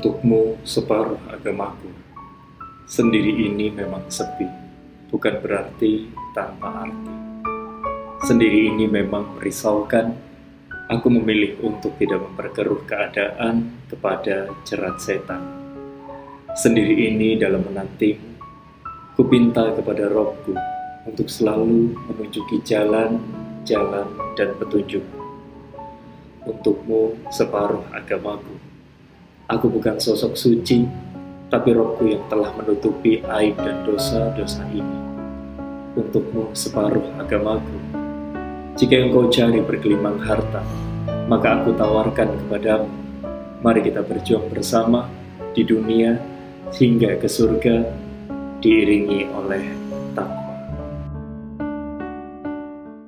Untukmu separuh agamaku. Sendiri ini memang sepi, bukan berarti tanpa arti. Sendiri ini memang merisaukan. Aku memilih untuk tidak memperkeruh keadaan kepada jerat setan. Sendiri ini dalam menantimu, kupinta kepada rohku untuk selalu menunjuki jalan, jalan, dan petunjuk. Untukmu separuh agamaku. Aku bukan sosok suci, tapi rohku yang telah menutupi aib dan dosa-dosa ini. Untukmu separuh agamaku. Jika engkau cari bergelimang harta, maka aku tawarkan kepadamu, mari kita berjuang bersama di dunia hingga ke surga diiringi oleh takwa.